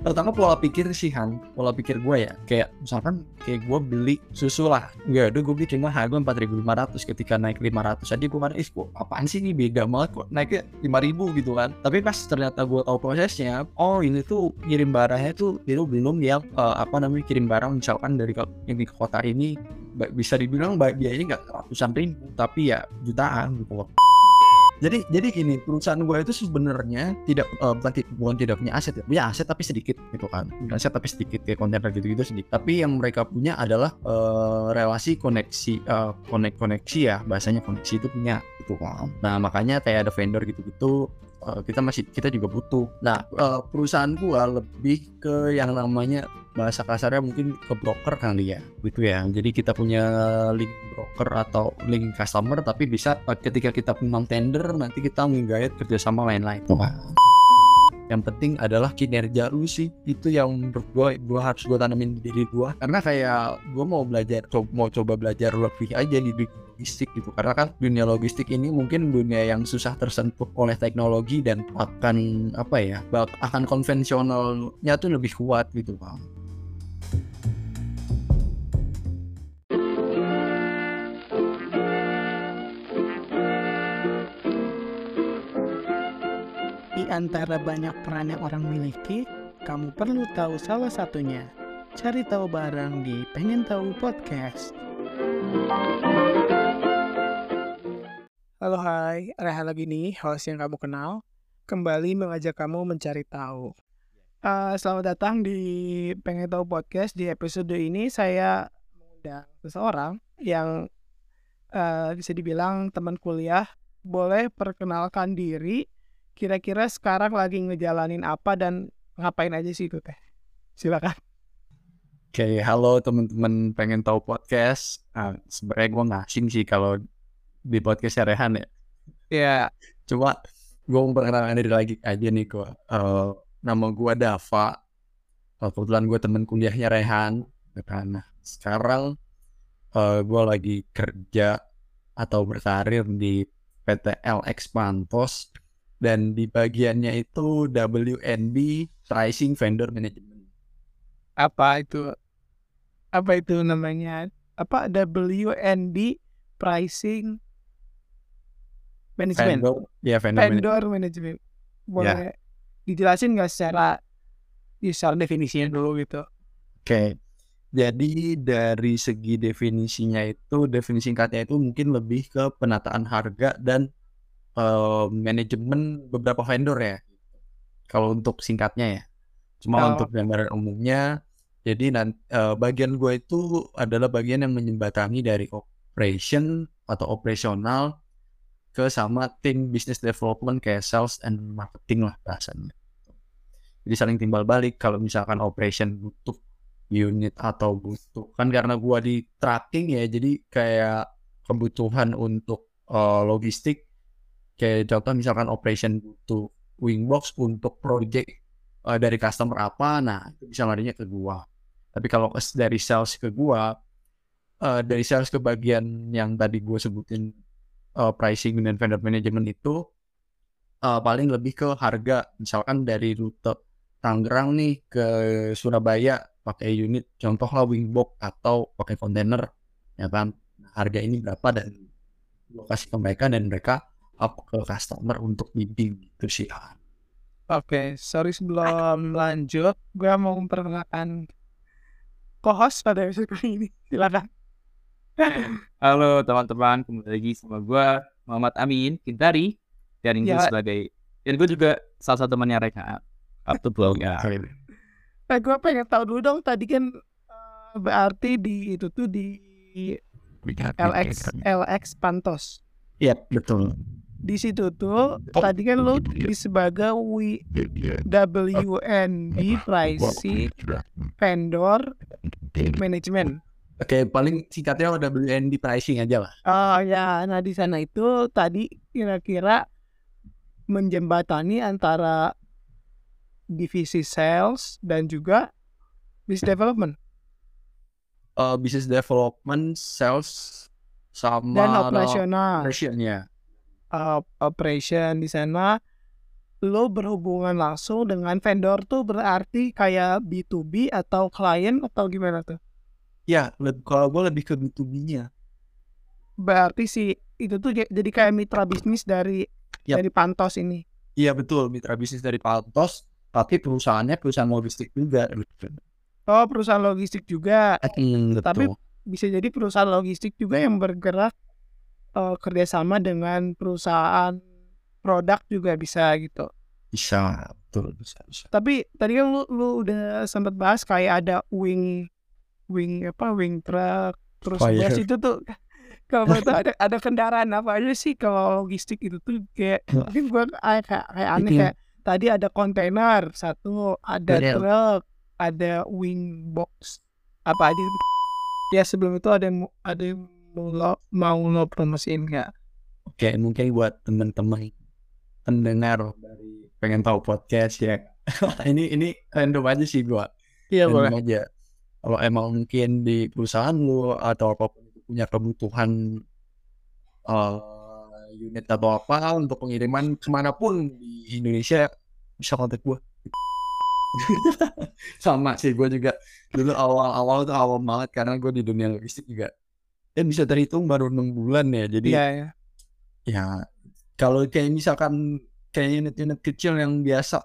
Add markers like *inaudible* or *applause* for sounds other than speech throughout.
pertama pola pikir sih Han. Pola pikir gue ya. Kayak misalkan kayak gue beli susu lah. Nggak udah gue beli cuma harga 4500 ketika naik 500 aja gue mana ih kok apaan sih ini? Beda banget kok naiknya 5000 gitu kan. Tapi pas ternyata gue tahu prosesnya oh ini tuh kirim barangnya tuh itu belum yang uh, apa namanya kirim barang misalkan dari ini ke kota ini. Bisa dibilang biayanya nggak ratusan ribu tapi ya jutaan gitu loh jadi jadi gini perusahaan gue itu sebenarnya tidak uh, bukan, bukan tidak punya aset ya punya aset tapi sedikit gitu kan. Punya aset tapi sedikit kayak kontainer gitu gitu sedikit. Tapi yang mereka punya adalah uh, relasi koneksi uh, konek koneksi ya bahasanya koneksi itu punya gitu kan. Nah makanya kayak ada vendor gitu gitu uh, kita masih kita juga butuh. Nah uh, perusahaan gue lebih ke yang namanya bahasa kasarnya mungkin ke broker kali ya gitu ya. Jadi kita punya link broker atau link customer tapi bisa ketika kita memang tender nanti kita menggait kerjasama lain-lain yang penting adalah kinerja lu sih. Itu yang menurut gue gue harus gue tanamin di diri gue karena kayak gue mau belajar co mau coba belajar lebih aja di logistik gitu. Karena kan dunia logistik ini mungkin dunia yang susah tersentuh oleh teknologi dan akan apa ya akan konvensionalnya tuh lebih kuat gitu bang antara banyak peran yang orang miliki, kamu perlu tahu salah satunya. Cari tahu barang di Pengen Tahu Podcast. Halo hai, Rehan lagi nih, host yang kamu kenal. Kembali mengajak kamu mencari tahu. Uh, selamat datang di Pengen Tahu Podcast. Di episode ini saya mengundang seseorang yang uh, bisa dibilang teman kuliah. Boleh perkenalkan diri kira-kira sekarang lagi ngejalanin apa dan ngapain aja sih itu teh? Silakan. Oke, okay, halo teman-teman pengen tahu podcast. Uh, Sebenarnya gue ngasing sih kalau di podcast Rehan ya. Ya. Cuma gue mau perkenalkan diri lagi aja nih gue. Uh, nama gue Dava. Uh, kebetulan gue temen kuliahnya Rehan. Karena sekarang uh, gue lagi kerja atau berkarir di PT LX Pantos dan di bagiannya itu WNB Pricing Vendor Management. Apa itu? Apa itu namanya? Apa WNB Pricing Management? Vendor, ya vendor, vendor management. Boleh ya. dijelasin nggak secara ya, secara definisinya dulu gitu? Oke. Okay. Jadi dari segi definisinya itu, definisi singkatnya itu mungkin lebih ke penataan harga dan uh, manajemen beberapa vendor ya. Kalau untuk singkatnya ya. Cuma oh. untuk gambaran umumnya, jadi nanti uh, bagian gue itu adalah bagian yang menjembatani dari operation atau operasional ke sama tim business development kayak sales and marketing lah bahasanya. Jadi saling timbal balik kalau misalkan operation butuh unit atau butuh kan karena gua di tracking ya jadi kayak kebutuhan untuk uh, logistik kayak contoh misalkan operation butuh wingbox untuk project uh, dari customer apa nah itu bisa larinya ke gua. Tapi kalau dari sales ke gua uh, dari sales ke bagian yang tadi gua sebutin uh, pricing dan vendor management itu uh, paling lebih ke harga. Misalkan dari rute Tangerang nih ke Surabaya pakai unit contoh lah wingbox atau pakai kontainer ya kan? Nah, harga ini berapa dan lokasi ke mereka dan mereka up ke customer untuk bimbing gitu sih. Oke, okay, sorry sebelum lanjut, gue mau memperkenalkan co-host pada episode kali ini. *laughs* Silakan. Halo teman-teman, kembali lagi sama gue Muhammad Amin Kintari dan ini ya. sebagai dan gue juga salah satu temannya Reka Up to ya. Eh, gue pengen tahu dulu dong tadi kan uh, berarti di itu tuh di LX LX Pantos. Iya betul di situ tuh tadi kan lo di sebagai WNB pricing vendor management. Oke, paling singkatnya WNB pricing aja lah. Oh ya, nah di sana itu tadi kira-kira menjembatani antara divisi sales dan juga business development. Uh, business development, sales sama dan operasional. Operation ya uh, operation di sana lo berhubungan langsung dengan vendor tuh berarti kayak B2B atau klien atau gimana tuh? Ya, kalau gue lebih ke B2B-nya. Berarti si itu tuh jadi kayak mitra bisnis dari Yap. dari Pantos ini. Iya betul, mitra bisnis dari Paltos, tapi perusahaannya perusahaan logistik juga. Oh, perusahaan logistik juga. Hmm, Tapi bisa jadi perusahaan logistik juga yang bergerak eh, kerjasama dengan perusahaan produk juga bisa gitu. bisa, betul, bisa, bisa. Tapi tadi kan lu, lu udah sempat bahas kayak ada wing wing apa wing truck terus Fire. bus itu tuh kalau tahu ada ada kendaraan apa aja sih kalau logistik itu tuh kayak mungkin gua kayak kayak, aneh kayak tadi ada kontainer satu ada Betul. truk ada wing box apa aja ya sebelum itu ada yang ada yang lo mau lo promosiin nggak Oke, mungkin buat teman-teman pendengar dari pengen tahu podcast ya. *laughs* ini ini random aja sih gua. iya Random aja. Kalau emang mungkin di perusahaan lu atau apa pun punya kebutuhan eh, unit atau apa untuk pengiriman ke mana pun di Indonesia bisa kontak gua. *laughs* Sama sih gua juga dulu awal-awal tuh awal banget karena gue di dunia logistik juga ya bisa terhitung baru enam bulan ya jadi iya ya ya kalau kayak misalkan kayak unit-unit kecil yang biasa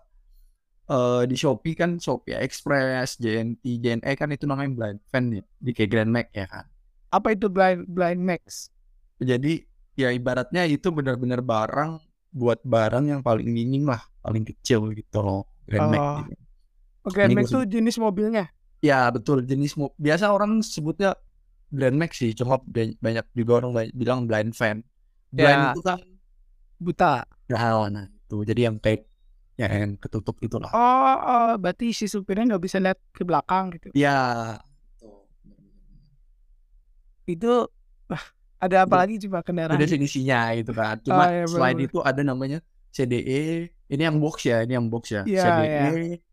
eh di Shopee kan Shopee Express, JNT, JNE kan itu namanya blind fan ya di kayak Grand Max ya kan. apa itu blind blind max Jadi ya ibaratnya itu benar-benar barang buat barang yang paling minim lah, paling kecil gitu loh Grand Max. Oh. gitu. oke Ini max tuh jenis mobilnya Ya betul jenis mo- biasa orang sebutnya Grand Max sih, cuma ba- banyak juga orang bilang blind fan. Blind Ya. itu kan buta nah, nah itu jadi yang kayak ya, yang ketutup itu lah. Oh, oh, berarti si supirnya nggak bisa lihat ke belakang gitu. Ya. Itu wah, ada apa Itu- lagi coba kendaraan? ada definisinya gitu kan. Cuma Oh, iya, selain itu ada namanya CDE. Ini yang box ya, ini yang box ya. Iya, CDE.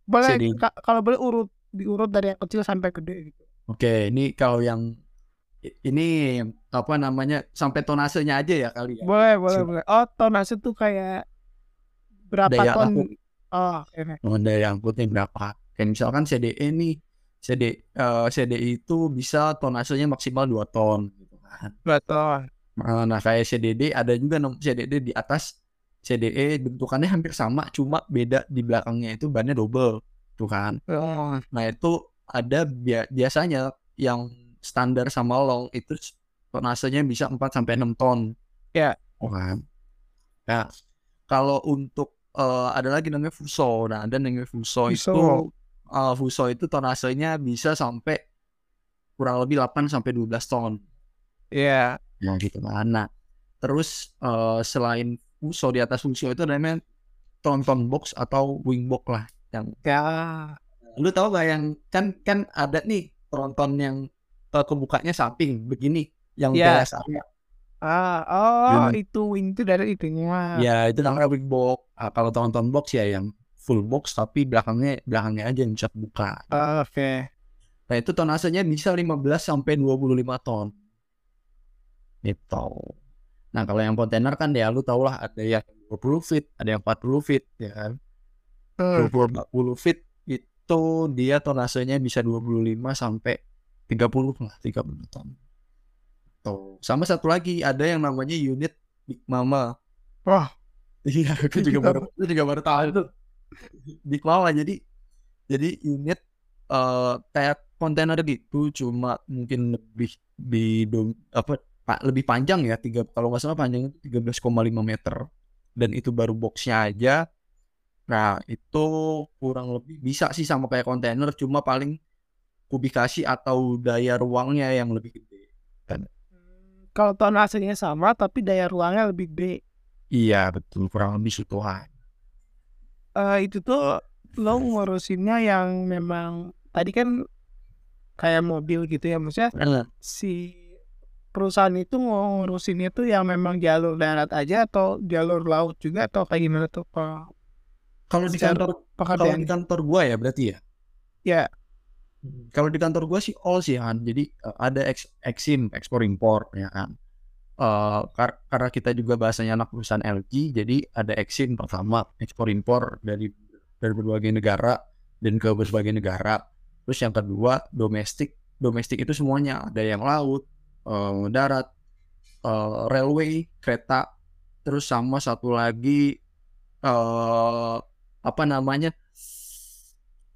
Boleh CD. ka- kalau boleh urut diurut dari yang kecil sampai gede gitu. Oke, ini kalau yang ini apa namanya sampai tonasenya aja ya kali ya. Boleh, boleh, boleh. Oh, tonase tuh kayak berapa Daya ton? angkut. Oh, oke. Oh, daya angkutnya berapa? Kayak misalkan CDE nih, CD eh, CDE itu bisa tonasenya maksimal 2 ton gitu kan. Dua ton. Nah, Nah, kayak CDD ada juga nom CDD di atas CDE bentukannya hampir sama, cuma beda di belakangnya itu bannya double, tuh kan. Oh, Nah itu ada bia- biasanya yang standar sama long itu tonasenya bisa 4 sampai 6 ton. Ya. Oh kan. Nah, kalau untuk eh, ada lagi namanya Fuso. Nah, ada namanya Fuso, Fuso. itu eh, Fuso itu tonasenya bisa sampai kurang lebih 8 sampai 12 ton. iya. Ya gitu kan. Nah, terus eh, selain Fuso di atas Fuso itu ada namanya Tonton box atau wing box lah yang Ya. lu tahu gak yang kan kan ada nih tronton yang uh, kebukanya samping begini yang Iya. biasa Ah, oh, Gini. itu wing itu dari itunya. ya itu namanya big box Ah, kalau tronton box ya yang full box tapi belakangnya belakangnya aja yang bisa buka Ah, Oke. nah itu tonasenya bisa 15 sampai 25 ton itu nah kalau yang kontainer kan ya lu tau lah ada yang 20 feet ada yang 40 feet ya kan Hmm. 20 40 feet itu dia tonasenya bisa 25 sampai 30 lah 30 ton. Tuh. Sama satu lagi ada yang namanya unit Big Mama. Wah. Iya, aku juga baru aku juga baru tahu tuh. Big Mama jadi jadi unit eh kayak kontainer gitu cuma mungkin lebih di dom- apa pak lebih panjang ya tiga kalau nggak salah panjangnya itu 13,5 meter dan itu baru boxnya aja nah itu kurang lebih bisa sih sama kayak kontainer cuma paling kubikasi atau daya ruangnya yang lebih gede? Kalau tonasenya sama tapi daya ruangnya lebih gede. iya betul. Kurang lebih situ eh itu tuh lo ngurusinnya yang memang tadi kan kayak mobil gitu ya maksudnya si perusahaan itu ngurusinnya tuh yang memang jalur darat aja atau jalur laut juga atau kayak gimana tuh kalau di kantor kalau di kantor gua ya berarti ya? Ya Kalau di kantor gua sih all sih Han. Jadi eh, ada ex eksim, ekspor impor ya kan. eh, kar- karena kita juga bahasanya anak perusahaan LG, jadi ada eksin pertama ekspor impor dari dari berbagai negara dan ke berbagai negara. Terus yang kedua domestik, domestik itu semuanya ada yang laut, eh, darat, eh, railway, kereta, terus sama satu lagi eh apa namanya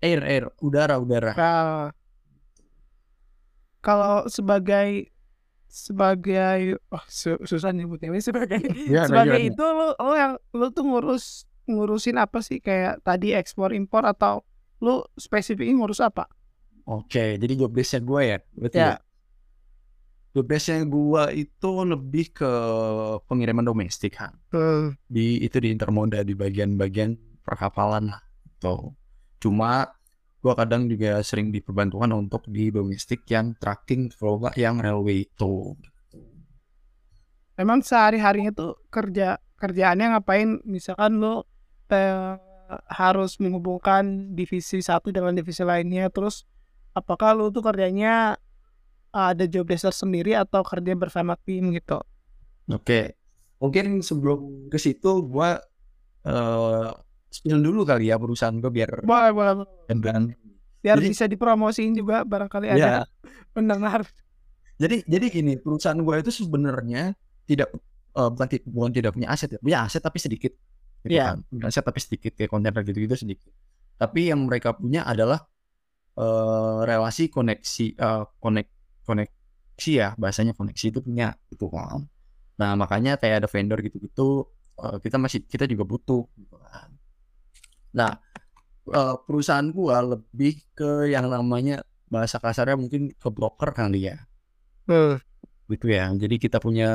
air air udara udara. Nah, kalau sebagai sebagai oh, su- susah nyebutnya ini *laughs* sebagai Ya, sebagai itu lo lo yang lo tuh ngurus ngurusin apa sih kayak tadi ekspor impor atau lo spesifiknya ngurus apa? Oke, jadi job desk-nya gue ya, berarti Ya. ya. Job desk-nya gue itu lebih ke pengiriman domestik kan. Di itu di intermoda di bagian-bagian perkapalan lah. Tuh. Cuma gue kadang juga sering diperbantukan untuk di domestik yang tracking nggak yang railway itu. Emang sehari-harinya tuh kerja kerjaannya ngapain? Misalkan lo eh, harus menghubungkan divisi satu dengan divisi lainnya, terus apakah lo tuh kerjanya ada job desk sendiri atau kerja bersama tim gitu? Oke, mungkin sebelum ke situ gue eh spill dulu kali ya perusahaan gue biar Boleh, boleh, dan biar Jadi- bisa dipromosiin juga barangkali ya ada *laughs* pendengar. Jadi jadi gini, perusahaan gue itu sebenarnya tidak eh, bukan, bukan tidak punya aset ya, punya aset tapi sedikit. Gitu Iya. kan. Aset tapi sedikit kayak kontainer gitu-gitu sedikit. Tapi yang mereka punya adalah eh, relasi koneksi eh, konek koneksi ya bahasanya koneksi itu punya gitu kan. Nah makanya kayak ada vendor gitu-gitu eh, kita masih kita juga butuh. Gitu kan. Nah eh, perusahaan gua lebih ke yang namanya bahasa kasarnya mungkin ke broker kali ya gitu ya. Jadi kita punya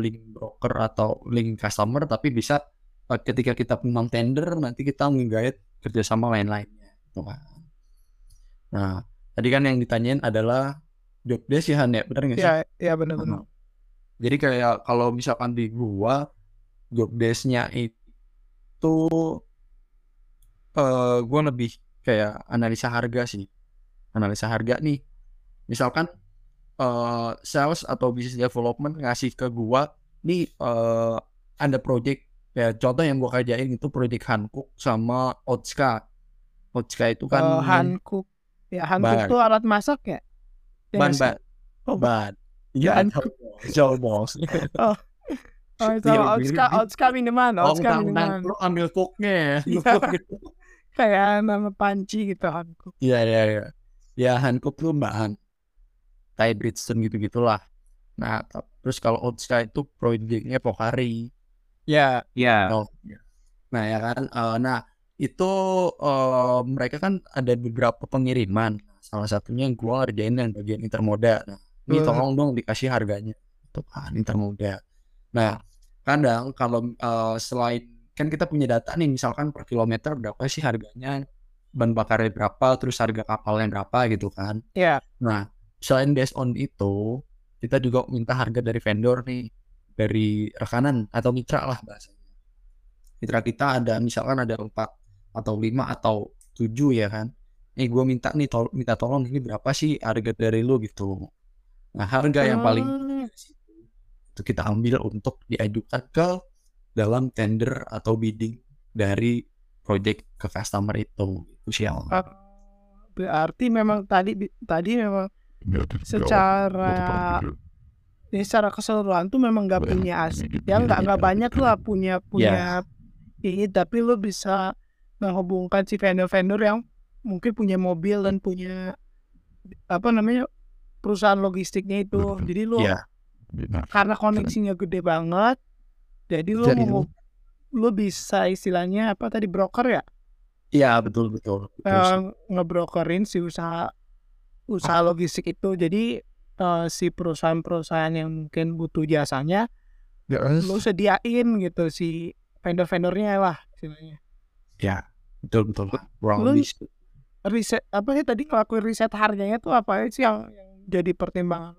link broker atau link customer tapi bisa eh, ketika kita menang tender nanti kita menggait kerjasama lain-lainnya gitu kan. Nah, tadi kan yang ditanyain adalah job desk ya Han ya, benar nggak sih? Ya, ya benar-benar. Nah, Jadi kayak kalau misalkan di gua job desk-nya itu eh gua lebih kayak analisa harga sih. Analisa harga nih. Misalkan eh sales atau business development ngasih ke gua nih eh ada project ya contoh yang gua kerjain itu project Hankook sama Otska. Otska itu kan Eh, Hankook. Ya, Hankook tuh alat masak ya? Ya ban ban Oh, ban. Iya, Hankook. jauh bos. *laughs* Oh, Iya, sama Otska, Otska minuman, Oh, Otska minuman. lu ambil cooknya ya. *laughs* Iya. Kayak nama panci gitu Hankook. Iya iya iya. Ya Hankook tuh bahan Thai Bridgestone gitu-gitulah. Nah, t- terus kalau Otska itu projectnya Pokari. Ya, Ya, Oh, Nah, ya kan. eh, nah, itu eh, mereka kan ada beberapa pengiriman. Salah satunya yang gua ngerjain yang bagian intermoda. Nah, ini Hmm. tolong dong dikasih harganya. Itu kan intermoda. Nah, kadang kalau eh, selain kan kita punya data nih, misalkan per kilometer berapa sih harganya, ban bakarnya berapa, terus harga kapalnya berapa gitu kan. ya. Nah, selain based on itu, kita juga minta harga dari vendor nih, dari rekanan atau mitra lah bahasanya. Mitra kita ada misalkan ada empat atau lima atau tujuh ya kan. Nih gue minta nih tol minta tolong ini berapa sih harga dari lu gitu. Nah harga yang paling Hmm. itu kita ambil untuk diajukan ke dalam tender atau bidding dari project ke customer itu. Itu sih yang Ah, berarti memang tadi tadi memang secara ya secara keseluruhan tuh memang nggak punya aset ya nggak nggak banyak lah punya punya ini tapi lu bisa menghubungkan si vendor-vendor yang mungkin punya mobil dan punya apa namanya perusahaan logistiknya itu. Jadi lu ya karena koneksinya gede banget jadi lu Jadi mau lu bisa istilahnya apa tadi broker ya? Iya betul betul. betul eh, ngebrokerin si usaha usaha logistik itu. Jadi eh, si perusahaan-perusahaan yang mungkin butuh jasanya lu sediain gitu si vendor-vendornya lah istilahnya. Ya betul betul. Sih. riset apa sih tadi ngelakuin riset harganya tuh apa sih yang, yang jadi pertimbangan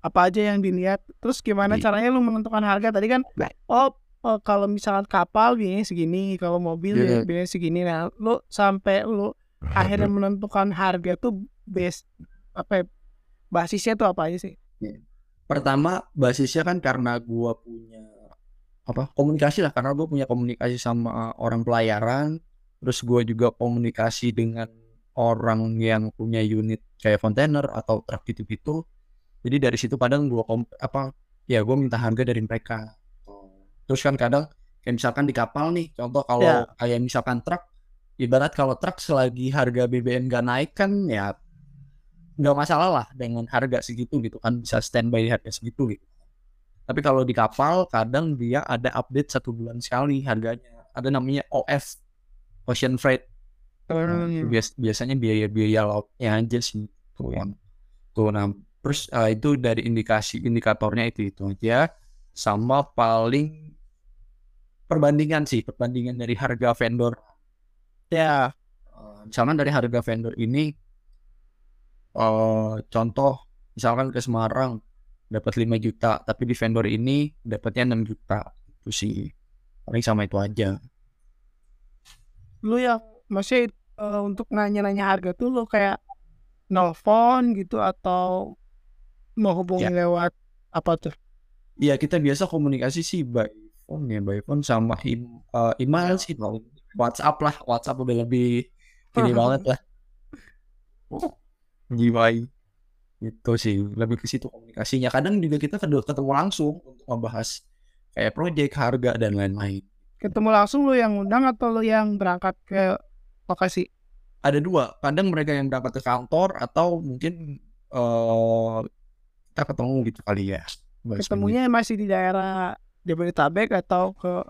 apa aja yang dilihat terus gimana Iya. caranya lu menentukan harga? Tadi kan oh eh, kalau misalkan kapal biayanya segini kalau mobil Iya. biayanya segini. Nah lu sampai lu *laughs* akhirnya menentukan harga tuh base apa ya, basisnya tuh apa aja sih? Pertama basisnya kan karena gua punya apa komunikasi lah. Karena gue punya komunikasi sama orang pelayaran terus gue juga komunikasi dengan orang yang punya unit kayak kontainer atau truk gitu gitu jadi dari situ kadang gue apa ya gue minta harga dari mereka. Terus kan kadang kayak misalkan di kapal nih contoh kalau Ya. kayak misalkan truk ibarat kalau truk selagi harga BBM gak naik kan ya nggak masalah lah dengan harga segitu gitu kan bisa standby di harga segitu gitu. Tapi kalau di kapal kadang dia ada update satu bulan sekali harganya. Ada namanya OF Ocean Freight. Nah, bias- biasanya biaya-biaya lautnya aja sih. Tuh yang tuh nah terus eh, itu dari indikasi indikatornya itu itu aja. Sama paling perbandingan sih perbandingan dari harga vendor. Ya, Eh, misalkan dari harga vendor ini eh contoh misalkan ke Semarang dapat 5 juta tapi di vendor ini dapatnya 6 juta. Itu sih paling sama itu aja. Lu yang masih eh, untuk nanya-nanya harga tuh lu kayak nelfon gitu atau mau hubungi lewat apa tuh? Iya kita biasa komunikasi sih by phone ya by phone sama im- eh, email sih paling. WhatsApp lah WhatsApp udah lebih ini banget lah. Jiwai itu sih lebih ke situ komunikasinya. Kadang juga kita ketemu langsung untuk membahas kayak project harga dan lain-lain. Ketemu langsung lu yang undang atau lu yang berangkat ke lokasi? ada dua. Kadang mereka yang dapat ke kantor atau mungkin eh kita ketemu gitu kali ya Ketemunya masih di daerah Jabodetabek atau ke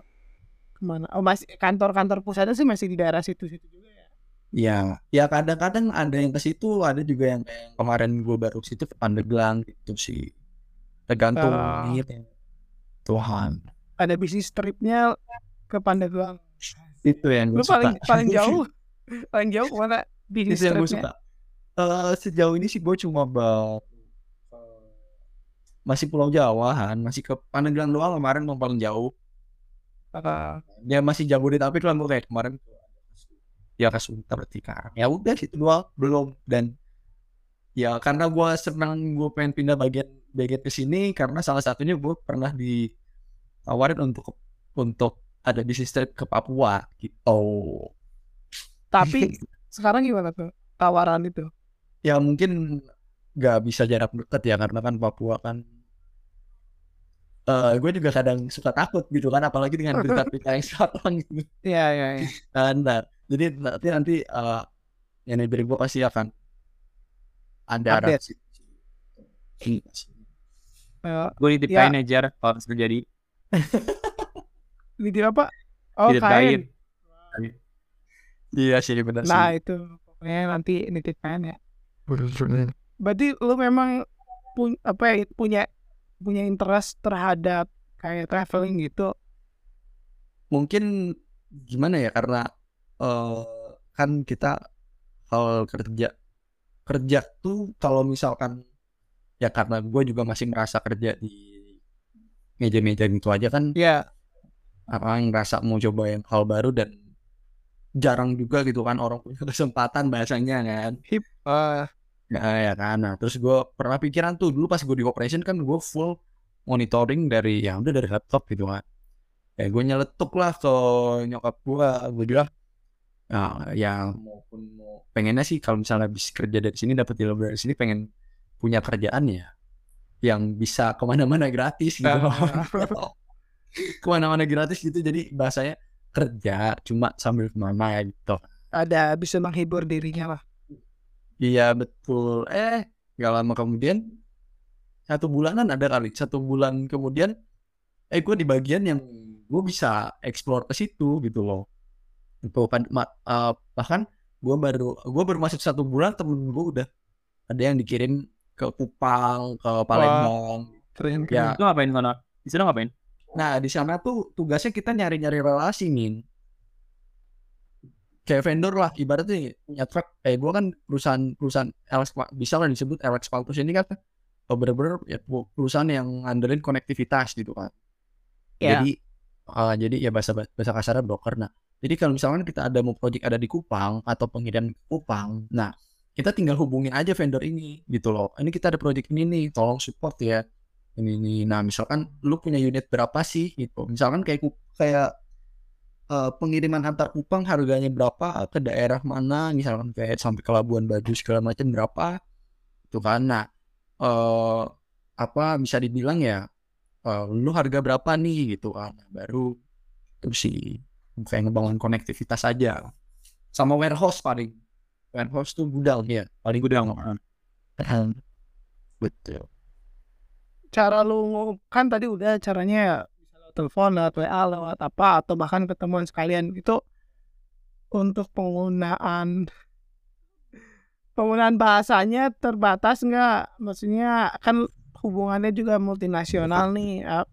ke mana? Oh masih kantor-kantor pusatnya sih masih di daerah situ-situ juga ya. Ya, ya kadang-kadang ada yang ke situ, ada juga yang kayak kemarin gue baru ke situ ke Pandeglang gitu sih. Tergantung niatnya. Tuhan. Ada bisnis tripnya ke Pandeglang. Itu yang gue suka. paling paling *laughs* jauh paling jauh ke mana bisnis yang gue tripnya? suka. Eh, sejauh ini sih gue cuma bawa eh, masih Pulau Jawa, Han. masih ke Pandeglang doang kemarin mau paling jauh. Ah, Dia masih Jabodetabek lah gue kayak kemarin ya ke Sunter berarti kan. Ya udah situ doang belum dan ya karena gue senang gue pengen pindah bagian bagian ke sini karena salah satunya gue pernah ditawarin untuk untuk ada bisnis trip ke Papua gitu. tapi sekarang gimana tuh tawaran itu? ya mungkin nggak bisa jarak dekat ya karena kan Papua kan eh gue juga kadang suka takut gitu kan apalagi dengan *laughs* berita-berita yang sekarang gitu Iya iya. iya. kan *laughs* nah, jadi nanti nanti eh yang dari gue pasti akan ada Update. Eh, Gue nitip Ya. kain aja kalau terjadi. video *laughs* apa? Oh Nitip kain. Iya sih benar sih. Nah itu pokoknya nanti nitip kain ya. Berarti lu memang pun apa ya, punya punya interest terhadap kayak traveling gitu. mungkin gimana ya karena eh kan kita hal kerja kerja tuh kalau misalkan ya karena gue juga masih merasa kerja di meja-meja gitu aja kan Ya. orang ngerasa mau coba yang hal baru dan jarang juga gitu kan orang punya *laughs* kesempatan bahasanya kan Hip. eh, Nah, ya kan. Nah, terus gue pernah pikiran tuh dulu pas gue di operation kan gue full monitoring dari ya udah dari laptop gitu kan. Ya gue nyeletuk lah ke nyokap gue, gue bilang nah, ya maupun mau pengennya sih kalau misalnya bisa kerja dari sini dapat ilmu dari sini pengen punya kerjaan ya yang bisa ke mana-mana gratis gitu. Ah. *laughs* ke mana-mana gratis gitu jadi bahasanya kerja cuma sambil ke mana gitu. ada bisa menghibur dirinya lah. Iya betul. Eh gak lama kemudian satu bulanan ada kali satu bulan kemudian eh gue di bagian yang gue bisa explore ke situ gitu loh. Itu kan ma- eh, bahkan gue baru gue baru masuk satu bulan temen gue udah ada yang dikirim ke Kupang ke Palembang. Keren Ya. Itu ngapain sana? Di sana ngapain? Nah di sana tuh tugasnya kita nyari-nyari relasi nih. Kayak vendor lah ibaratnya punya truk. Eh gue kan perusahaan perusahaan LX bisa lah disebut LX Paltus ini kan oh, bener-bener ya, perusahaan yang ngandelin konektivitas gitu kan. Ya. Jadi eh, jadi ya bahasa bahasa kasarnya broker. Nah jadi kalau misalkan kita ada mau project ada di Kupang atau pengiriman Kupang, nah kita tinggal hubungin aja vendor ini gitu loh. Ini kita ada project ini nih, tolong support ya. ini, ini. Nah, misalkan lu punya unit berapa sih gitu. Misalkan kayak kayak eh, pengiriman antar Kupang harganya berapa ke daerah mana, misalkan kayak sampai ke Labuan Bajo segala macam berapa. Itu kan. Nah, eh apa bisa dibilang ya eh, lu harga berapa nih gitu kan. Baru terus sih kayak ngebangun konektivitas aja. Sama warehouse paling. Warehouse tuh gudang ya, paling gudang. Betul. cara lu kan tadi udah caranya ya telepon lewat WA lewat apa atau bahkan ketemuan sekalian. Itu untuk penggunaan penggunaan bahasanya terbatas nggak? Maksudnya kan hubungannya juga multinasional nih A-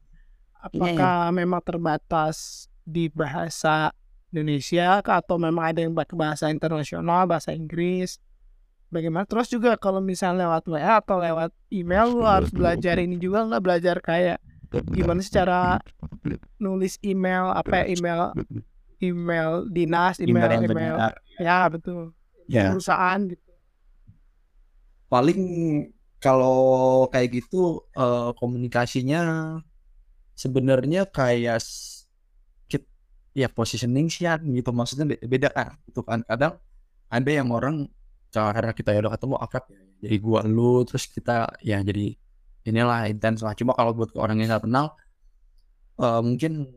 apakah memang terbatas di bahasa Indonesia atau memang ada yang pakai bahasa internasional bahasa Inggris? Bagaimana? Terus juga kalau misalnya lewat WA atau lewat email lu harus belajar ini juga nggak? Belajar kayak gimana secara nulis email apa ya, email? email dinas email Email email, ya betul. Ya. perusahaan gitu. Paling kalau kayak gitu eh, komunikasinya sebenarnya kayak ya positioning sih gitu. Maksudnya be- beda kan itu kan. Kadang ada yang orang karena kita ya udah ketemu akrab ya jadi gua lu terus kita ya jadi inilah intens lah. Cuma kalau buat orang yang nggak kenal eh, mungkin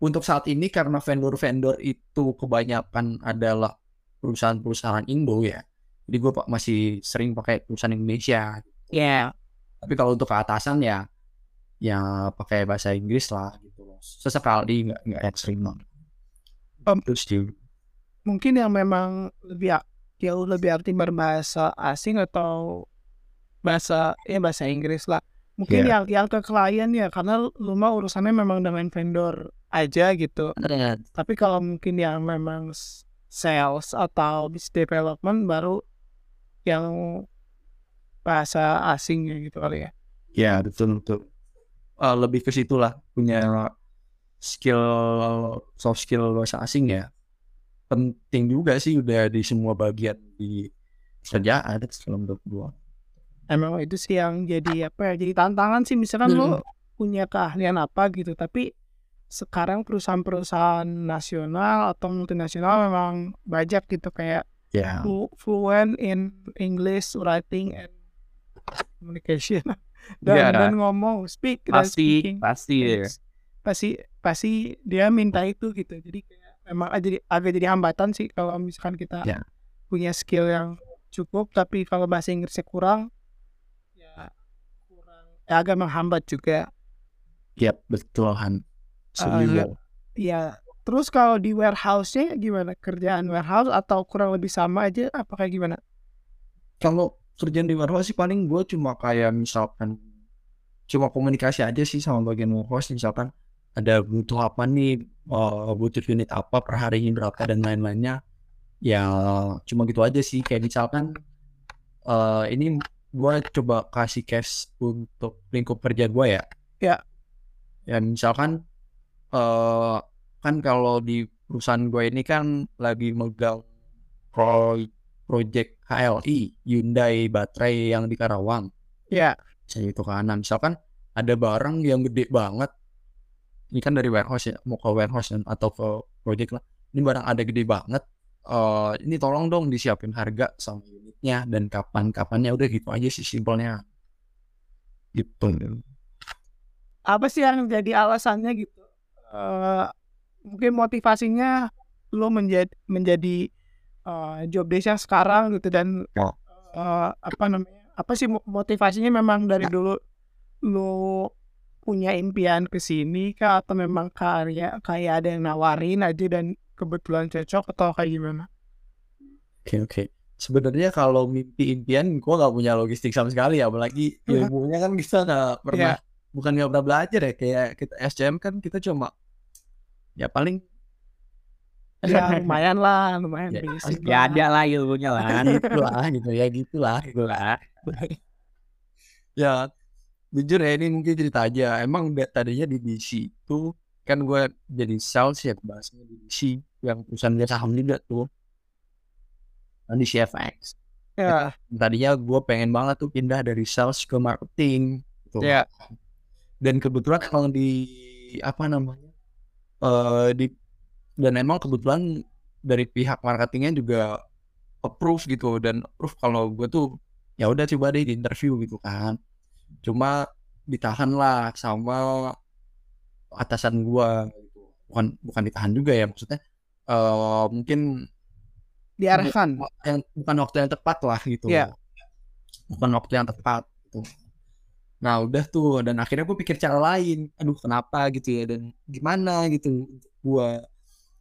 untuk saat ini karena vendor-vendor itu kebanyakan adalah perusahaan-perusahaan Indo ya. Jadi gue masih sering pakai perusahaan Indonesia. Ya tapi kalau untuk keatasan ya ya pakai bahasa Inggris lah gitu. Loh sesekali nggak nggak ekstrim Em, terus di mungkin yang memang lebih jauh lebih arti berbahasa asing atau bahasa ya bahasa Inggris lah. Mungkin Iya. yang yang ke klien ya karena lu mah urusannya memang dengan vendor aja gitu. Tapi kalau mungkin yang memang sales atau business development baru yang bahasa asingnya gitu kali ya. Ya betul betul. Eh, lebih ke situ lah punya skill soft skill bahasa asing ya. Penting juga sih udah di semua bagian di kerjaan kalau menurut gua emang itu sih yang jadi apa ya jadi tantangan sih misalkan Hmm. punya keahlian apa gitu tapi sekarang perusahaan-perusahaan nasional atau multinasional memang banyak gitu kayak ya flu- fluent in English writing and communication *laughs* dan, Iya. dan ngomong speak dan pasti speaking pasti ya. Yes. pasti pasti dia minta itu gitu jadi kayak memang jadi agak jadi hambatan sih kalau misalkan kita Ya. punya skill yang cukup tapi kalau bahasa Inggrisnya kurang agak menghambat juga. Ya betul Han. Setuju. ya terus kalau di warehouse-nya gimana? Kerjaan warehouse atau kurang lebih sama aja? Apa kayak gimana? Kalau kerjaan di warehouse sih paling gue cuma kayak misalkan cuma komunikasi aja sih sama bagian warehouse. Misalkan ada butuh apa nih eh, butuh unit apa per hari ini berapa dan lain-lainnya. Ya cuma gitu aja sih. Kayak misalkan eh, ini gue coba kasih cash untuk lingkup kerja gue ya. Ya. ya misalkan eh kan kalau di perusahaan gue ini kan lagi megang pro- project HLI Hyundai baterai yang di Karawang. Ya. Saya itu kan misalkan ada barang yang gede banget ini kan dari warehouse ya mau ke warehouse dan- atau ke project lah. Ini barang ada gede banget eh ini tolong dong disiapin harga sama unitnya dan kapan kapannya udah gitu aja sih simpelnya. Gitu. Apa sih yang jadi alasannya gitu? Eh, mungkin motivasinya lo menjadi menjadi eh, job desk yang sekarang gitu dan Ya. eh, apa namanya apa sih mo- motivasinya memang dari dulu lo punya impian ke sini kah atau memang karya kayak ada yang nawarin aja dan kebetulan cocok atau kayak gimana Oke oke. Sebenarnya kalau mimpi impian gue nggak punya logistik sama sekali ya, apalagi *laughs* Iya. ilmunya kan kita nggak pernah, bukan nggak pernah belajar ya. Kayak kita SCM kan kita cuma ya paling ya lumayan lah lumayan Ya, basic ya lah. ada lah ilmunya lah gitu lah gitu ya gitulah. lah Ya jujur ya ini mungkin cerita aja. Emang tadinya di DC itu kan gue jadi sales ya bahasanya di DC yang perusahaan dia saham juga tuh. Kan di CFX. ya tadinya gue pengen banget tuh pindah dari sales ke marketing gitu. Ya. dan kebetulan emang di apa namanya eh di dan emang kebetulan dari pihak marketingnya juga approve gitu dan approve kalau gue tuh ya udah coba deh di interview gitu kan cuma ditahan lah sama atasan gua. Bukan bukan ditahan juga ya maksudnya eh mungkin Diarahkan. yang bukan waktu yang tepat lah gitu. Iya. bukan waktu yang tepat gitu. Nah udah tuh dan akhirnya gue pikir cara lain. Aduh kenapa gitu ya dan gimana gitu gua.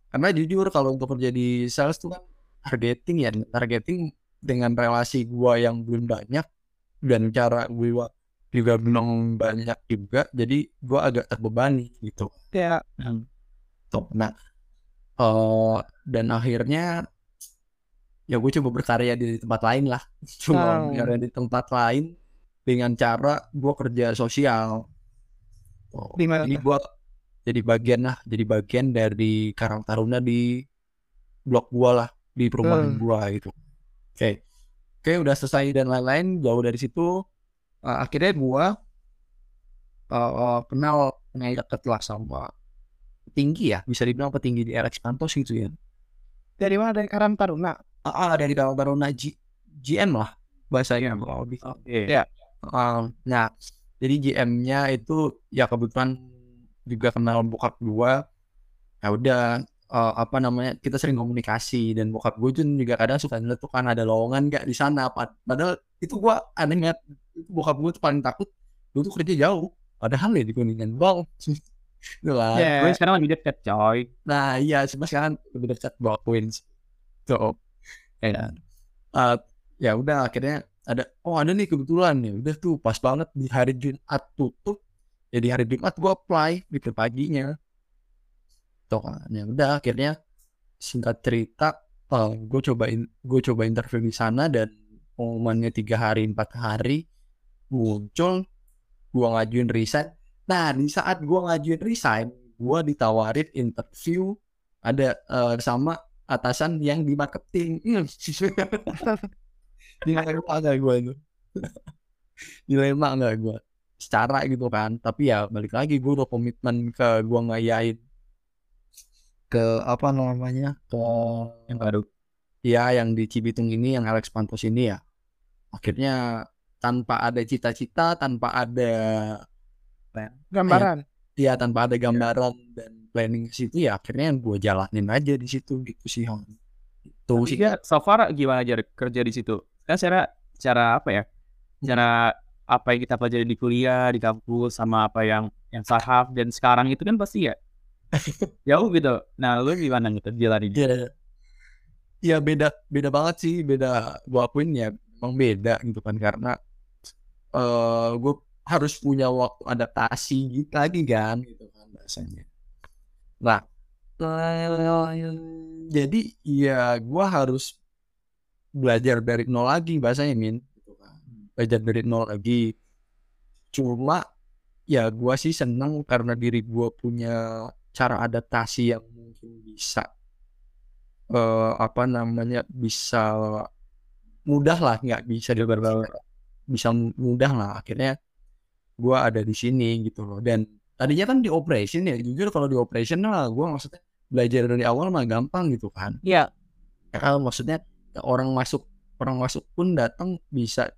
Karena jujur kalau untuk kerja di sales tuh kan targeting ya targeting dengan relasi gua yang belum banyak dan cara gua juga belum banyak juga jadi gua agak terbebani gitu. Ya. Tuh, nah eh dan akhirnya ya gue coba berkarya di tempat lain lah. *laughs* Coba Oh. berkarya di tempat lain dengan cara gue kerja sosial. Mana jadi gue jadi bagian lah jadi bagian dari Karang Taruna di blok gua lah di perumahan Hmm. gua gitu. Oke. Oke udah selesai dan lain-lain jauh dari situ eh, akhirnya gua eh, kenal kenal deket lah sama petinggi ya bisa dibilang petinggi di RX Pantos gitu ya Dari mana? Dari Karang Taruna. ah, ah, dari Karang Taruna G- GM lah bahasanya lebih Oke. Ya. Um, nah, jadi GM-nya itu ya kebetulan juga kenal bokap gua. Ya udah eh, apa namanya kita sering komunikasi dan bokap gue tuh juga kadang suka ngeliat tuh kan ada lowongan gak di sana. Pad- Padahal itu gua aneh banget. Itu bokap gue tuh paling takut lu tuh kerja jauh. Padahal ya di Kuningan bang. Lah. Ya. Gue sekarang lebih dekat coy. Nah iya cuma sekarang lebih dekat bawa Queens. So, ya, eh, ya udah akhirnya ada oh ada nih kebetulan ya udah tuh pas banget di hari Jumat tutup ya di hari Jumat gua apply gitu paginya tuh kan ya udah akhirnya singkat cerita gue cobain gue coba interview di sana dan pengumumannya tiga hari empat hari muncul gua ngajuin resign. Nah di saat gua ngajuin resign gua ditawarin interview ada eh, sama atasan yang di marketing *laughs* dilema nggak gue itu? *laughs* Dilema nggak gue secara gitu kan tapi ya balik lagi gue udah komitmen ke gue ngayain. Ke apa namanya? Ke Yang baru. ya yang di Cibitung ini yang Alex Pantos ini ya akhirnya tanpa ada cita-cita tanpa ada Gambaran. ya tanpa ada gambaran dan planning ke situ ya akhirnya gue jalanin aja di situ gitu sih Hon. itu sih Iya, so far gimana aja kerja di situ? Kan secara cara apa ya? Cara apa yang kita pelajari di kuliah, di kampus sama apa yang yang saham dan sekarang itu kan pasti ya *laughs* jauh gitu. Nah, lu gimana gitu jalanin? Iya. Ya beda beda banget sih, beda gua akuin ya emang beda gitu kan karena eh gue harus punya waktu adaptasi gitu lagi kan gitu kan bahasanya. Nah, *laughs* jadi ya gua harus belajar dari nol lagi bahasanya min gitu kan. Belajar dari nol lagi. Cuma ya gua sih seneng karena diri gua punya cara adaptasi yang mungkin bisa eh apa namanya bisa mudah lah nggak bisa diberbaur bisa mudah lah akhirnya gua ada di sini gitu loh. Dan tadinya kan di operation ya jujur kalau di operation lah gua maksudnya belajar dari awal mah gampang gitu kan. Iya. ya kan maksudnya orang masuk orang masuk pun datang bisa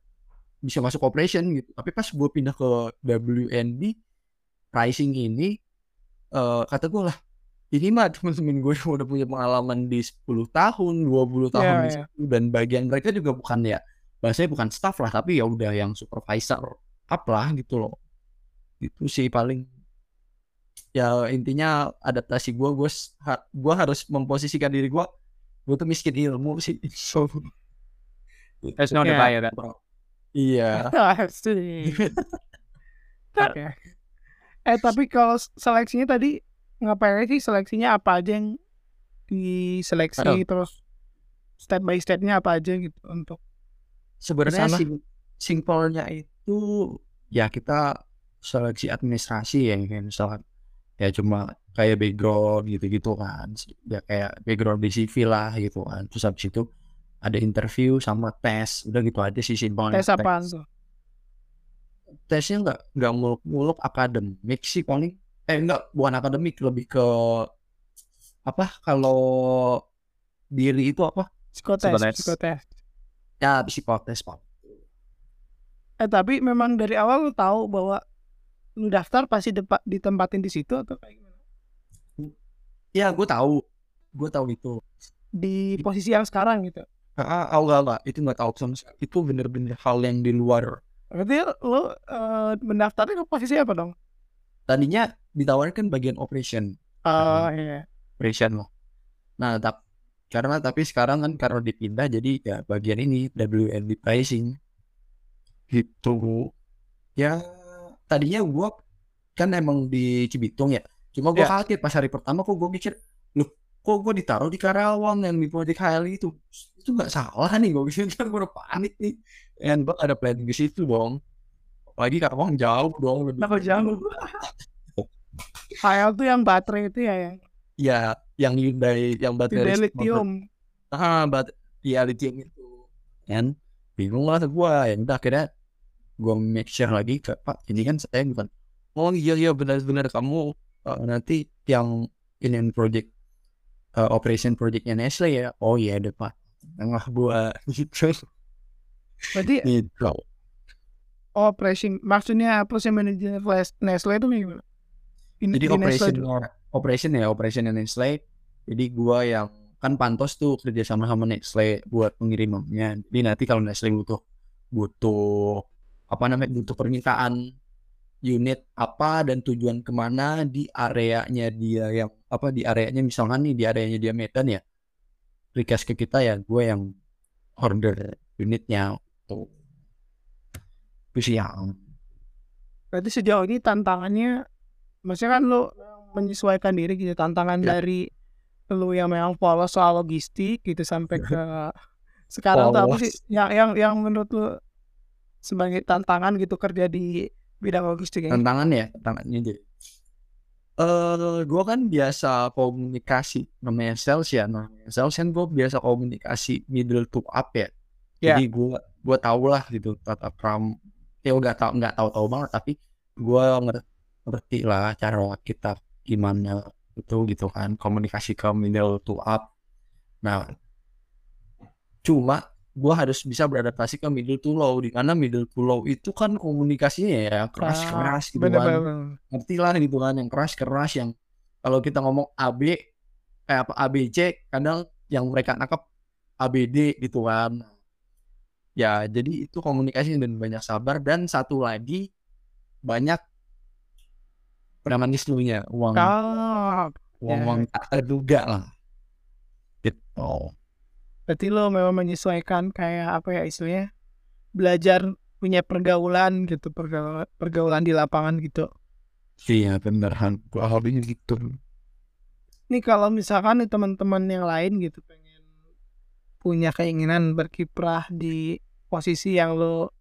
bisa masuk operation gitu. Tapi pas gue pindah ke WND pricing ini eh kata gue lah ini mah temen-temen gue yang udah punya pengalaman di 10 tahun 20 tahun Iya, di iya. situ dan bagian mereka juga bukan ya bahasanya bukan staff lah tapi ya udah yang supervisor up lah gitu loh itu sih paling ya intinya adaptasi gue gue gue harus memposisikan diri gue gue tuh miskin ilmu sih so There's no Iya. divider kan? iya *laughs* Asik. *laughs* Oke. Eh tapi kalau seleksinya tadi ngapain sih seleksinya apa aja yang diseleksi Aduh. terus step by stepnya apa aja gitu untuk sebenarnya sim simpelnya itu ya kita seleksi administrasi ya kayak misalkan ya cuma kayak background gitu-gitu kan ya kayak background di CV lah gitu kan terus habis itu ada interview sama tes udah gitu aja sih simpelnya tes apaan tuh? tesnya nggak nggak muluk-muluk akademik sih paling eh enggak bukan akademik lebih ke apa kalau diri itu apa Psikotes, Psikotes. psikotes. ya psikotes pak Eh tapi memang dari awal lu tahu bahwa lu daftar pasti depa- ditempatin di situ atau kayak gimana? ya gue tahu gue tahu itu Di posisi yang sekarang gitu. ah enggak enggak itu nggak tahu sama itu bener-bener hal yang di luar Berarti lu eh, mendaftarnya ke posisi apa dong? Tadinya ditawarkan bagian operation. Oh iya. operation lah nah tap, karena tapi sekarang kan karena dipindah jadi ya bagian ini WND pricing. Gitu ya tadinya gua kan emang di Cibitung ya cuma gua Ya. kaget pas hari pertama kok gua mikir loh kok gua ditaruh di Karawang yang di Project HL itu? Itu nggak salah nih gua mikir kan *laughs* gua udah panik nih. And bang ada planning di situ dong lagi Karawang jauh dong Kenapa jauh? *laughs* HL tuh yang baterai itu ya yang ya yang Hyundai yang baterai motor. lithium. ah bat ya lithium itu. Kan bingung lah gua. Ya udah akhirnya gua make sure lagi ke pak ini kan saya bukan oh iya iya benar-benar kamu eh, nanti yang ini project eh, operation projectnya Nestle ya? Oh iya ada pak. Tengah gua *laughs* gitu. Berarti gitu operation. Maksudnya operation manager Nes- Nestle itu gimana? In- jadi di Nestle operation juga. operation ya operation Nestle. Jadi gua yang kan Pantos tuh kerja sama sama Nestle buat pengirimannya. Jadi nanti kalau Nestle butuh butuh apa namanya butuh permintaan unit apa dan tujuan ke mana di areanya dia yang apa di areanya misalkan nih di areanya dia Medan ya request ke kita ya gue yang order unitnya. Tuh yang Berarti sejauh ini tantangannya maksudnya kan lu menyesuaikan diri gitu tantangan Ya. dari lu yang memang polos soal logistik gitu sampai ke *laughs* sekarang tuh apa sih yang yang yang menurut lu sebagai tantangan gitu kerja di bidang logistik tantangan ya tantangannya jadi eh gue kan biasa komunikasi namanya sales ya namanya sales kan gue biasa komunikasi middle to up ya. Ya. jadi gue gue tau lah gitu tata kram ya udah tau nggak tahu tahu banget tapi gue ngerti lah cara kita gimana itu gitu kan komunikasi ke middle to up. Nah cuma gue harus bisa beradaptasi ke middle to low di mana middle to low itu kan komunikasinya ya keras keras gitu bener, kan. bener, ngerti lah gitu kan yang keras keras yang kalau kita ngomong AB kayak apa ABC kadang yang mereka nangkep ABD gitu kan ya jadi itu komunikasi dan banyak sabar dan satu lagi banyak premanislunya uang Ah, uang uang tak terduga lah. Gitu. Berarti lo memang menyesuaikan kayak apa ya istilahnya? Belajar punya pergaulan gitu pergaulan, pergaulan di lapangan gitu. iya beneran gua hobinya gitu. Nih kalau misalkan nih teman-teman yang lain gitu pengen punya keinginan berkiprah di posisi yang lo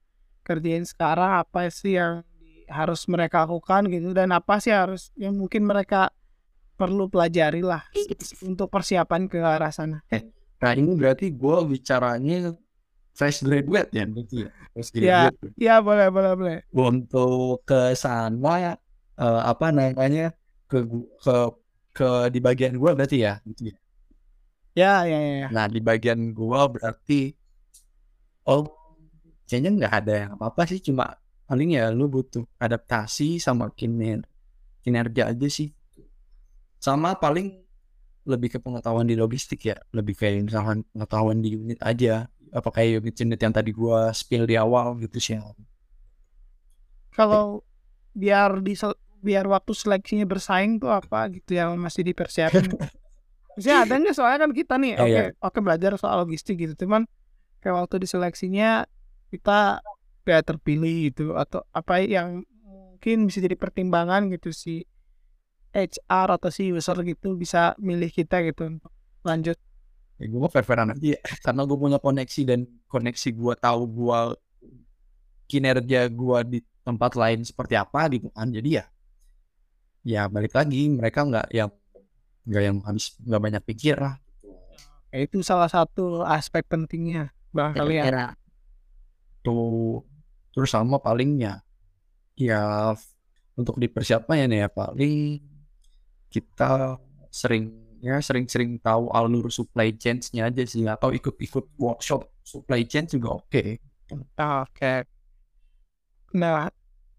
kerjain sekarang apa sih yang harus mereka lakukan gitu dan apa sih harus yang mungkin mereka perlu pelajari lah untuk persiapan ke arah sana. nah ini berarti gua bicaranya fresh graduate ya berarti ya fresh Ya. graduate Ya boleh boleh boleh. untuk ke sana ya eh, apa namanya ke ke ke di bagian gua berarti ya gitu ya. Ya ya ya. ya. nah di bagian gua berarti oh kayaknya nggak ada yang apa apa sih cuma paling ya lu butuh adaptasi sama kiner kinerja aja sih sama paling lebih ke pengetahuan di logistik ya lebih kayak misalkan pengetahuan di unit aja apa kayak unit unit yang tadi gua spill di awal gitu sih Kalau biar di biar waktu seleksinya bersaing tuh apa gitu yang masih dipersiapkan. *laughs* Maksudnya ada nggak soalnya kan kita nih Iya, oke iya. oke belajar soal logistik gitu cuman kayak waktu di seleksinya kita kayak terpilih gitu atau apa yang mungkin bisa jadi pertimbangan gitu si HR atau si user gitu bisa milih kita gitu untuk lanjut ya gue mau fair-fairan aja ya. karena gue punya koneksi dan koneksi gue tahu gue kinerja gue di tempat lain seperti apa gitu kan jadi ya ya balik lagi mereka nggak yang nggak yang habis nggak banyak pikir lah Ya, itu salah satu aspek pentingnya barangkali ya tuh terus sama palingnya ya untuk dipersiapkan ya paling kita sering ya sering-sering tahu alur supply chain-nya aja sih atau ikut-ikut workshop supply chain juga oke. Oke. Nah,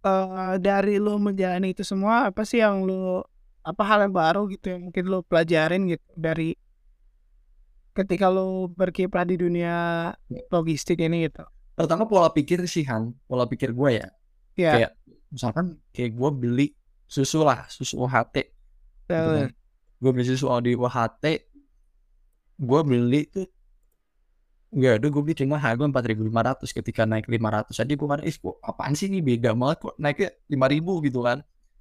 eh, dari lo menjalani itu semua apa sih yang lo apa hal yang baru gitu yang mungkin lo pelajarin gitu dari ketika lo berkiprah di dunia logistik ini gitu. Pertama pola pikir sih Han, pola pikir gue ya. Ya. Kayak misalkan kayak gue beli susu lah, susu UHT. gitu kan. Gue beli susu di UHT, gue beli tuh Enggak, aduh gue beli cuma harga 4.500 ketika naik 500 aja gue kan, ih apaan sih ini beda banget kok naiknya 5.000 gitu kan.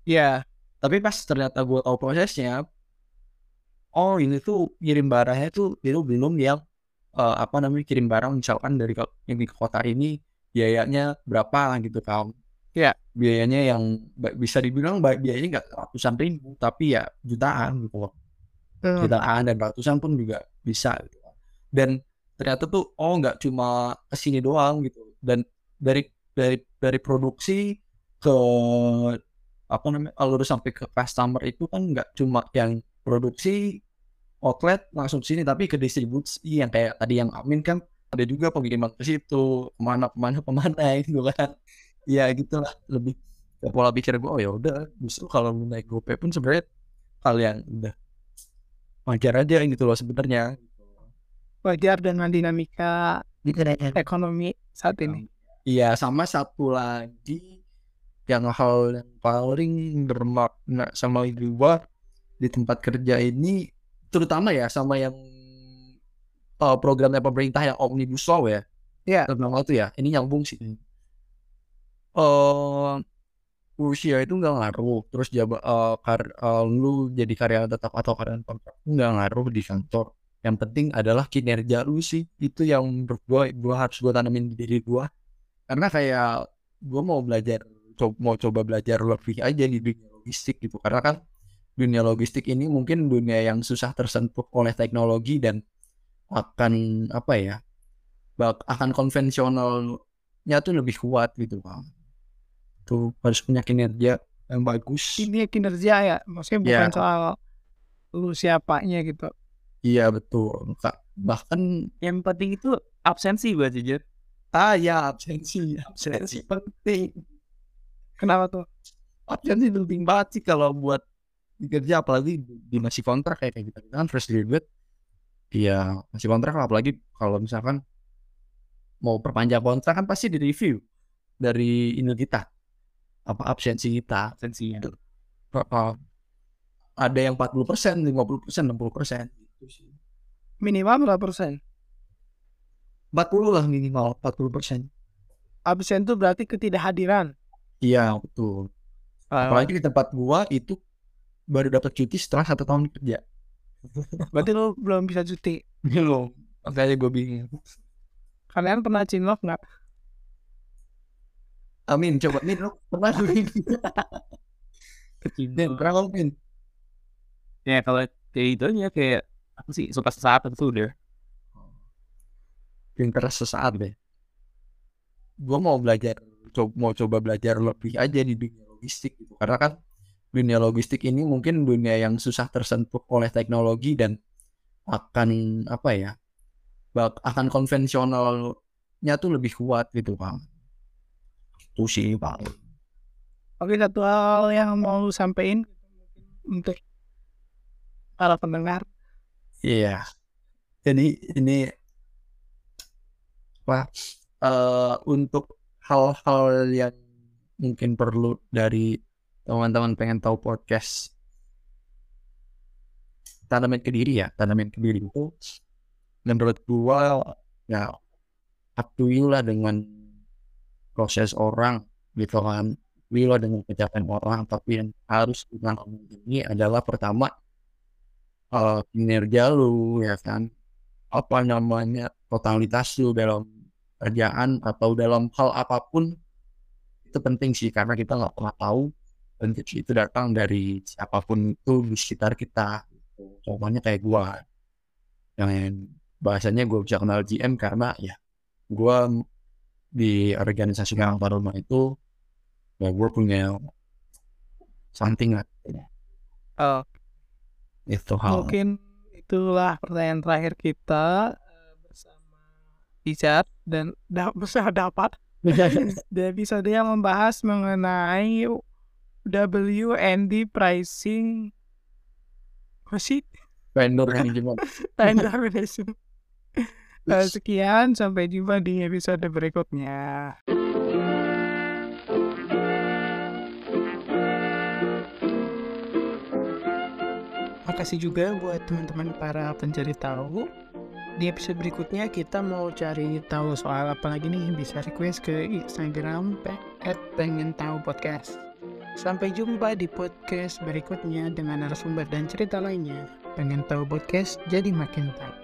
Iya. Tapi pas ternyata gue tahu prosesnya, oh ini tuh kirim barangnya tuh itu belum yang eh, apa namanya kirim barang misalkan dari yang di kota ini biayanya berapa gitu kan. Iya. Biayanya yang bisa dibilang biayanya nggak ratusan ribu tapi ya jutaan gitu loh. Hmm. Jutaan dan ratusan pun juga bisa gitu. Dan ternyata tuh oh nggak cuma ke sini doang gitu. Dan dari dari dari produksi ke apa namanya alur sampai ke customer itu kan nggak cuma yang produksi outlet langsung sini tapi ke distribusi. Yang kayak tadi yang Amin kan ada juga pengiriman ke situ ke mana ke mana ke mana *laughs* gitu kan. Ya gitulah. Lebih ke pola pikir gue oh ya udah justru kalau naik GoPay pun sebenarnya hal yang udah wajar aja gitu loh sebenarnya. Wajar dengan dinamika ekonomi saat ini. Iya sama satu lagi yang hal yang paling bermakna sama gua di tempat kerja ini terutama ya sama yang uh, programnya pemerintah yang omnibus law ya. Iya. Tentang itu ya. Ini nyambung sih. Eh usia itu nggak ngaruh. Terus jaba, eh, kar- eh, lu jadi karyawan tetap atau karyawan kontrak nggak ngaruh di kantor. Yang penting adalah kinerja lu sih. Itu yang gua, gua harus gua tanamin di diri gua. Karena kayak gua mau belajar, co- mau coba belajar lebih aja di dunia logistik gitu. Karena kan dunia logistik ini mungkin dunia yang susah tersentuh oleh teknologi dan akan apa ya, bak akan konvensionalnya tuh lebih kuat gitu bang. Tuh harus punya kinerja yang bagus. Ini kinerja ya, maksudnya Iya. bukan soal lu siapanya gitu. Iya betul. Kak. Bahkan Yang penting itu absensi buat jujur. ah ya absensi, absensi penting. Kenapa tuh? Absensi penting banget sih kalau buat kerja apalagi di masih kontrak kayak kita kita kan fresh graduate. Iya masih kontrak apalagi kalau misalkan mau perpanjang kontrak kan pasti di review dari ini kita apa absensi kita. Absensinya. Ada yang 40%, 50%, 60% gitu sih. Minimal berapa persen? 40 lah minimal 40%. Absen itu berarti ketidakhadiran. Iya betul. Apalagi di tempat gua itu baru dapat cuti setelah satu tahun kerja. *laughs* Berarti lu belum bisa cuti. Belum. Makanya gue bingung. Kalian pernah cinlok nggak? Amin, coba Min, lu pernah Min? Min, pernah nggak, Min? Ya kalau kayak itu ya kayak apa sih suka sesaat itu udah. Pinter sesaat deh. Gue mau belajar, co- mau coba belajar lebih aja di dunia logistik gitu. Karena kan dunia logistik ini mungkin dunia yang susah tersentuh oleh teknologi dan akan apa ya, bak akan konvensionalnya tuh lebih kuat gitu bang. Itu sih bang. Oke satu hal yang mau lu sampein untuk para pendengar. Iya. Jadi ini apa eh, untuk hal-hal yang mungkin perlu dari teman-teman pengen tahu podcast. Tanaman ke diri ya tanaman ke diri itu menurut gua ya up to you lah dengan proses orang gitu kan. Lah dengan pencapaian orang tapi yang harus kita ini adalah pertama eh, kinerja lu ya kan. Apa namanya totalitas lu dalam kerjaan atau dalam hal apa pun itu penting sih karena kita nggak pernah tahu rezeki itu datang dari siapa pun itu di sekitar kita. Contohnya kayak gua. Yang bahasanya gue bisa kenal GM karena ya gua di organisasi Karang Taruna itu ya gue punya something lah. Oh, itu hal. Mungkin itulah pertanyaan terakhir kita Richard dan da bersama dapat di episode yang membahas mengenai WND pricing apa sih vendor yang gimana *laughs* vendor relation. *laughs* Eh, sekian sampai jumpa di episode berikutnya. Makasih juga buat teman-teman para pencari tahu di episode berikutnya kita mau cari tahu soal apa lagi nih bisa request ke Instagram at pengen tahu podcast. Sampai jumpa di podcast berikutnya dengan narasumber dan cerita lainnya. Pengen tahu podcast jadi makin tahu.